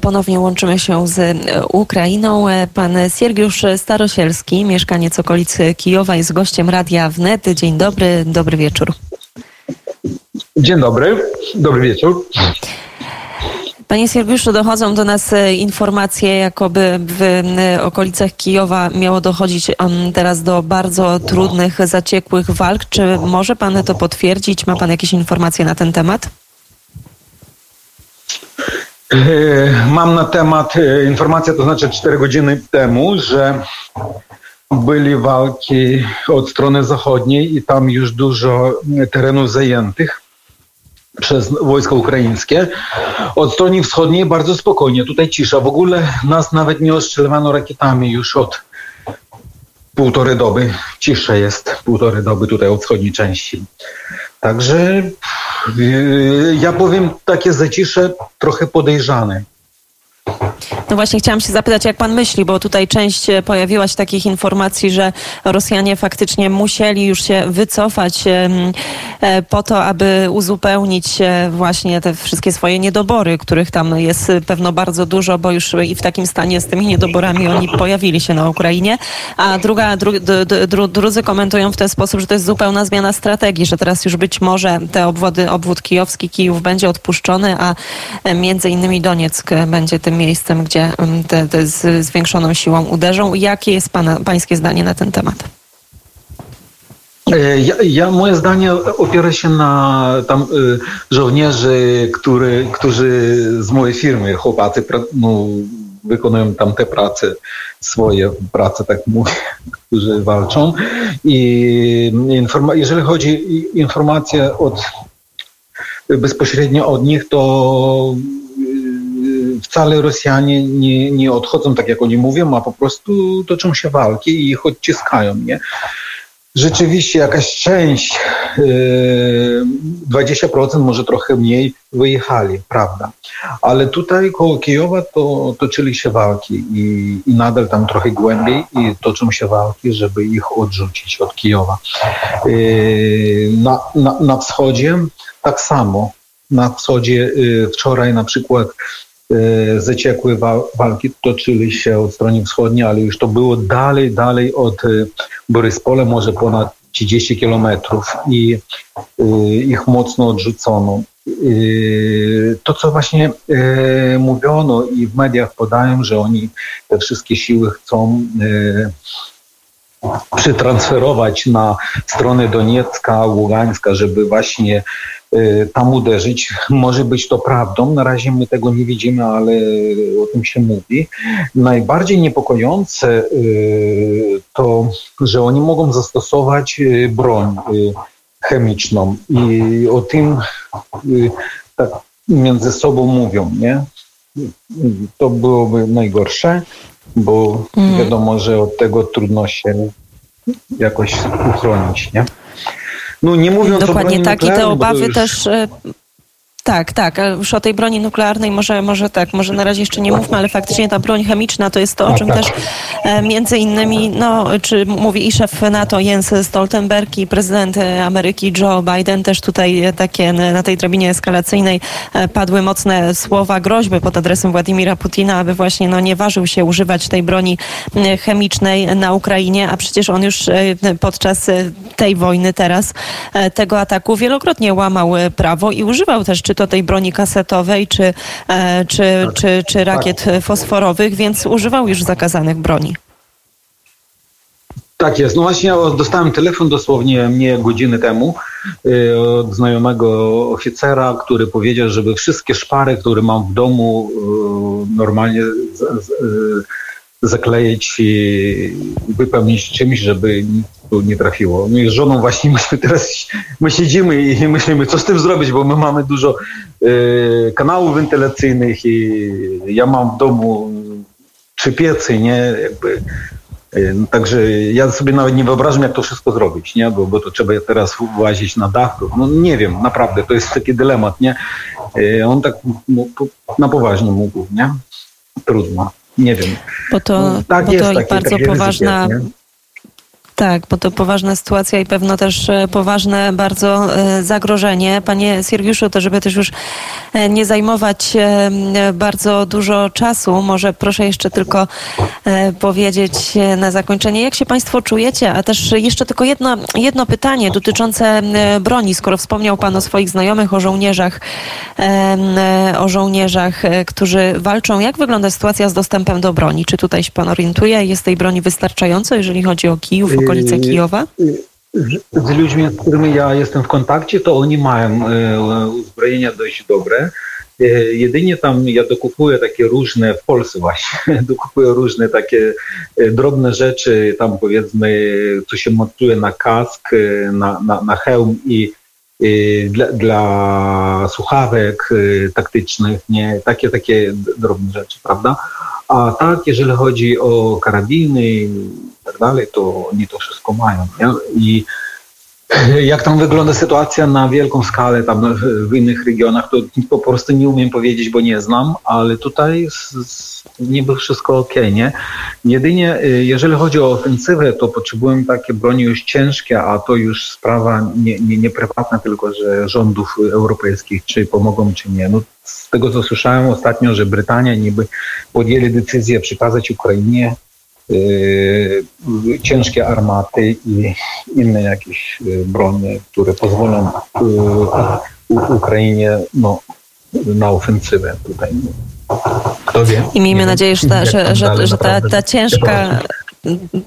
Ponownie łączymy się z e, Ukrainą. E, pan Siergiusz Starosielski, mieszkaniec okolicy Kijowa, jest gościem Radia Wnet. Dzień dobry, dobry wieczór. Dzień dobry, dobry wieczór. Panie Siergiuszu, dochodzą do nas e, informacje, jakoby w okolicach Kijowa miało dochodzić teraz do bardzo trudnych, zaciekłych walk. Czy może pan to potwierdzić? Ma pan jakieś informacje na ten temat? E, mam na temat e, informację, to znaczy 4 godziny temu, że byli walki od strony zachodniej i tam już dużo terenów zajętych przez wojska ukraińskie. Od strony wschodniej bardzo spokojnie, tutaj cisza. W ogóle nas nawet nie ostrzelowano rakietami już od półtorej doby. Cisza jest półtorej doby tutaj od wschodniej części. Także ja powiem takie zacisze trochę podejrzane. No właśnie chciałam się zapytać, jak pan myśli, bo tutaj część e, pojawiła się takich informacji, że Rosjanie faktycznie musieli już się wycofać e, po to, aby uzupełnić e, właśnie te wszystkie swoje niedobory, których tam jest pewno bardzo dużo, bo już i w takim stanie z tymi niedoborami oni pojawili się na Ukrainie. A druga, dru, dru, drudzy komentują w ten sposób, że to jest zupełna zmiana strategii, że teraz już być może te obwody, obwód kijowski, Kijów będzie odpuszczony, a między innymi Donieck będzie tym miejscem, gdzie te, te z zwiększoną siłą uderzą. Jakie jest pana, pańskie zdanie na ten temat? E, ja, ja, moje zdanie opiera się na tam y, żołnierzy, który, którzy z mojej firmy, chłopacy, no, wykonują tam te prace, swoje prace, tak mówię, którzy walczą. I informa- jeżeli chodzi o informacje od, bezpośrednio od nich, to wcale Rosjanie nie, nie odchodzą tak, jak oni mówią, a po prostu toczą się walki i ich odciskają. Nie? Rzeczywiście jakaś część, yy, 20%, może trochę mniej, wyjechali, prawda. Ale tutaj koło Kijowa to toczyli się walki i, i nadal tam trochę głębiej i toczą się walki, żeby ich odrzucić od Kijowa. Yy, na, na, na wschodzie tak samo. Na wschodzie yy, wczoraj na przykład zaciekłe walki toczyły się od strony wschodniej, ale już to było dalej, dalej od e, Boryspola, może ponad 30 kilometrów i e, ich mocno odrzucono. To, co właśnie mówiono i w mediach podają, że oni te wszystkie siły chcą przetransferować na stronę Doniecka, Ługańska, żeby właśnie y, tam uderzyć. Może być to prawdą, na razie my tego nie widzimy, ale o tym się mówi. Najbardziej niepokojące y, to, że oni mogą zastosować y, broń chemiczną i o tym tak między sobą mówią, nie? To byłoby najgorsze bo mm. wiadomo, że od tego trudno się jakoś uchronić, nie? No nie mówiąc Dokładnie o tak i te obawy już... też e, tak, tak. Już o tej broni nuklearnej może, może tak, może na razie jeszcze nie mówmy, ale faktycznie ta broń chemiczna to jest to, o czym tak. też e, między innymi, no, czy mówi i szef NATO Jens Stoltenberg i prezydent e, Ameryki Joe Biden też tutaj e, takie na tej drabinie eskalacyjnej padły mocne słowa groźby pod adresem Władimira Putina, aby właśnie no, nie ważył się używać tej broni chemicznej na Ukrainie, a przecież on już podczas tej wojny teraz tego ataku wielokrotnie łamał prawo i używał też czy to tej broni kasetowej, czy, e, czy, tak. czy, czy rakiet tak. fosforowych, więc używał już zakazanych broni. Tak jest. No właśnie ja dostałem telefon dosłownie mnie godziny temu y, od znajomego oficera, który powiedział, żeby wszystkie szpary, które mam w domu y, normalnie z, z, zakleić i wypełnić czymś, żeby tu nie trafiło. My no z żoną właśnie myśmy teraz, my siedzimy i myślimy, co z tym zrobić, bo my mamy dużo y, kanałów wentylacyjnych i ja mam w domu trzy piecy, nie, jakby y, no, także ja sobie nawet nie wyobrażam, jak to wszystko zrobić, nie? Bo, bo to trzeba teraz włazić na dach. No nie wiem, naprawdę, to jest taki dylemat, nie? Y, on tak na poważnie mógł, nie? Trudno, nie wiem. Bo to, no, tak bo jest, to takie, bardzo takie poważna... Ryzyko, Tak, bo to poważna sytuacja i pewno też e, poważne bardzo e, zagrożenie. Panie Siergiuszu, to żeby też już e, nie zajmować bardzo dużo czasu, może proszę jeszcze tylko powiedzieć na zakończenie, jak się Państwo czujecie, a też jeszcze tylko jedno, jedno pytanie dotyczące broni, skoro wspomniał Pan o swoich znajomych, o żołnierzach, o żołnierzach, którzy walczą. Jak wygląda sytuacja z dostępem do broni? Czy tutaj się Pan orientuje? Jest tej broni wystarczająco, jeżeli chodzi o Kijów, okolice Kijowa? Z ludźmi, z którymi ja jestem w kontakcie, to oni mają uzbrojenia dość dobre. Jedynie tam ja dokupuję takie różne, w Polsce właśnie, dokupuję różne takie drobne rzeczy, tam powiedzmy, co się montuje na kask, na, na, na hełm i dla, dla słuchawek taktycznych, nie, takie, takie drobne rzeczy, prawda? A tak, jeżeli chodzi o karabiny tak dalej, to oni to wszystko mają. Nie? I jak tam wygląda sytuacja na wielką skalę, tam w innych regionach, to po prostu nie umiem powiedzieć, bo nie znam, ale tutaj niby wszystko ok, nie? Jedynie y, jeżeli chodzi o ofensywę, to potrzebujemy takie broni już ciężkie, a to już sprawa nie, nie, nie prywatna, tylko że rządów europejskich, czy pomogą, czy nie. No, z tego co słyszałem ostatnio, że Brytania niby podjęli decyzję przekazać Ukrainie ciężkie armaty i inne jakieś y, bronie, które pozwolą yy, Ukrainie no, na ofensywę tutaj. Kto wie? I miejmy nadzieję, że ta, że, że, że ta, ta ciężka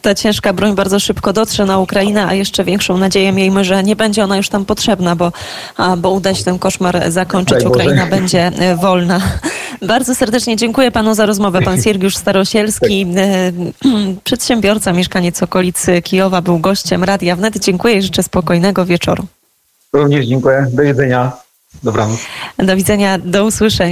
ta ciężka broń bardzo szybko dotrze na Ukrainę, a jeszcze większą nadzieję miejmy, że nie będzie ona już tam potrzebna, bo, a, bo uda się ten koszmar zakończyć. Ukraina będzie e, wolna. Bardzo serdecznie dziękuję panu za rozmowę. Pan Siergiusz Starosielski, e, przedsiębiorca, mieszkaniec okolicy Kijowa, był gościem Radia Wnet. Dziękuję i życzę spokojnego wieczoru. Również dziękuję. Do widzenia. Dobranoc. Do widzenia, do usłyszenia.